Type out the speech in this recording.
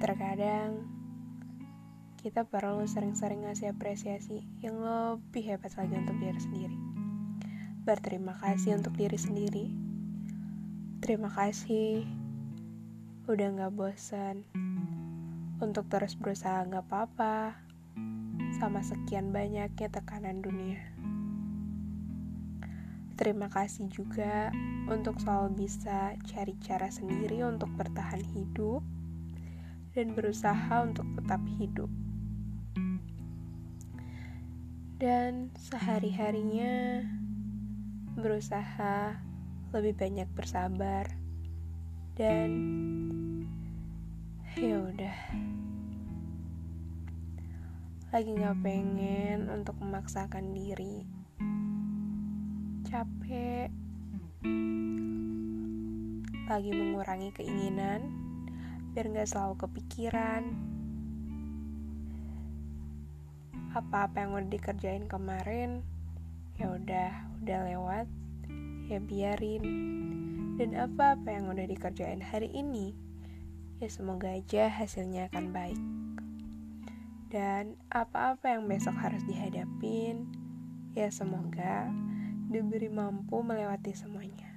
Terkadang kita perlu sering-sering ngasih apresiasi yang lebih hebat lagi untuk diri sendiri. Berterima kasih untuk diri sendiri. Terima kasih udah gak bosan untuk terus berusaha gak apa-apa sama sekian banyaknya tekanan dunia. Terima kasih juga untuk selalu bisa cari cara sendiri untuk bertahan hidup dan berusaha untuk tetap hidup. Dan sehari-harinya berusaha lebih banyak bersabar dan ya udah. Lagi nggak pengen untuk memaksakan diri. Capek. Lagi mengurangi keinginan biar nggak selalu kepikiran. Apa-apa yang udah dikerjain kemarin ya udah udah lewat ya biarin. Dan apa-apa yang udah dikerjain hari ini ya semoga aja hasilnya akan baik. Dan apa-apa yang besok harus dihadapin ya semoga diberi mampu melewati semuanya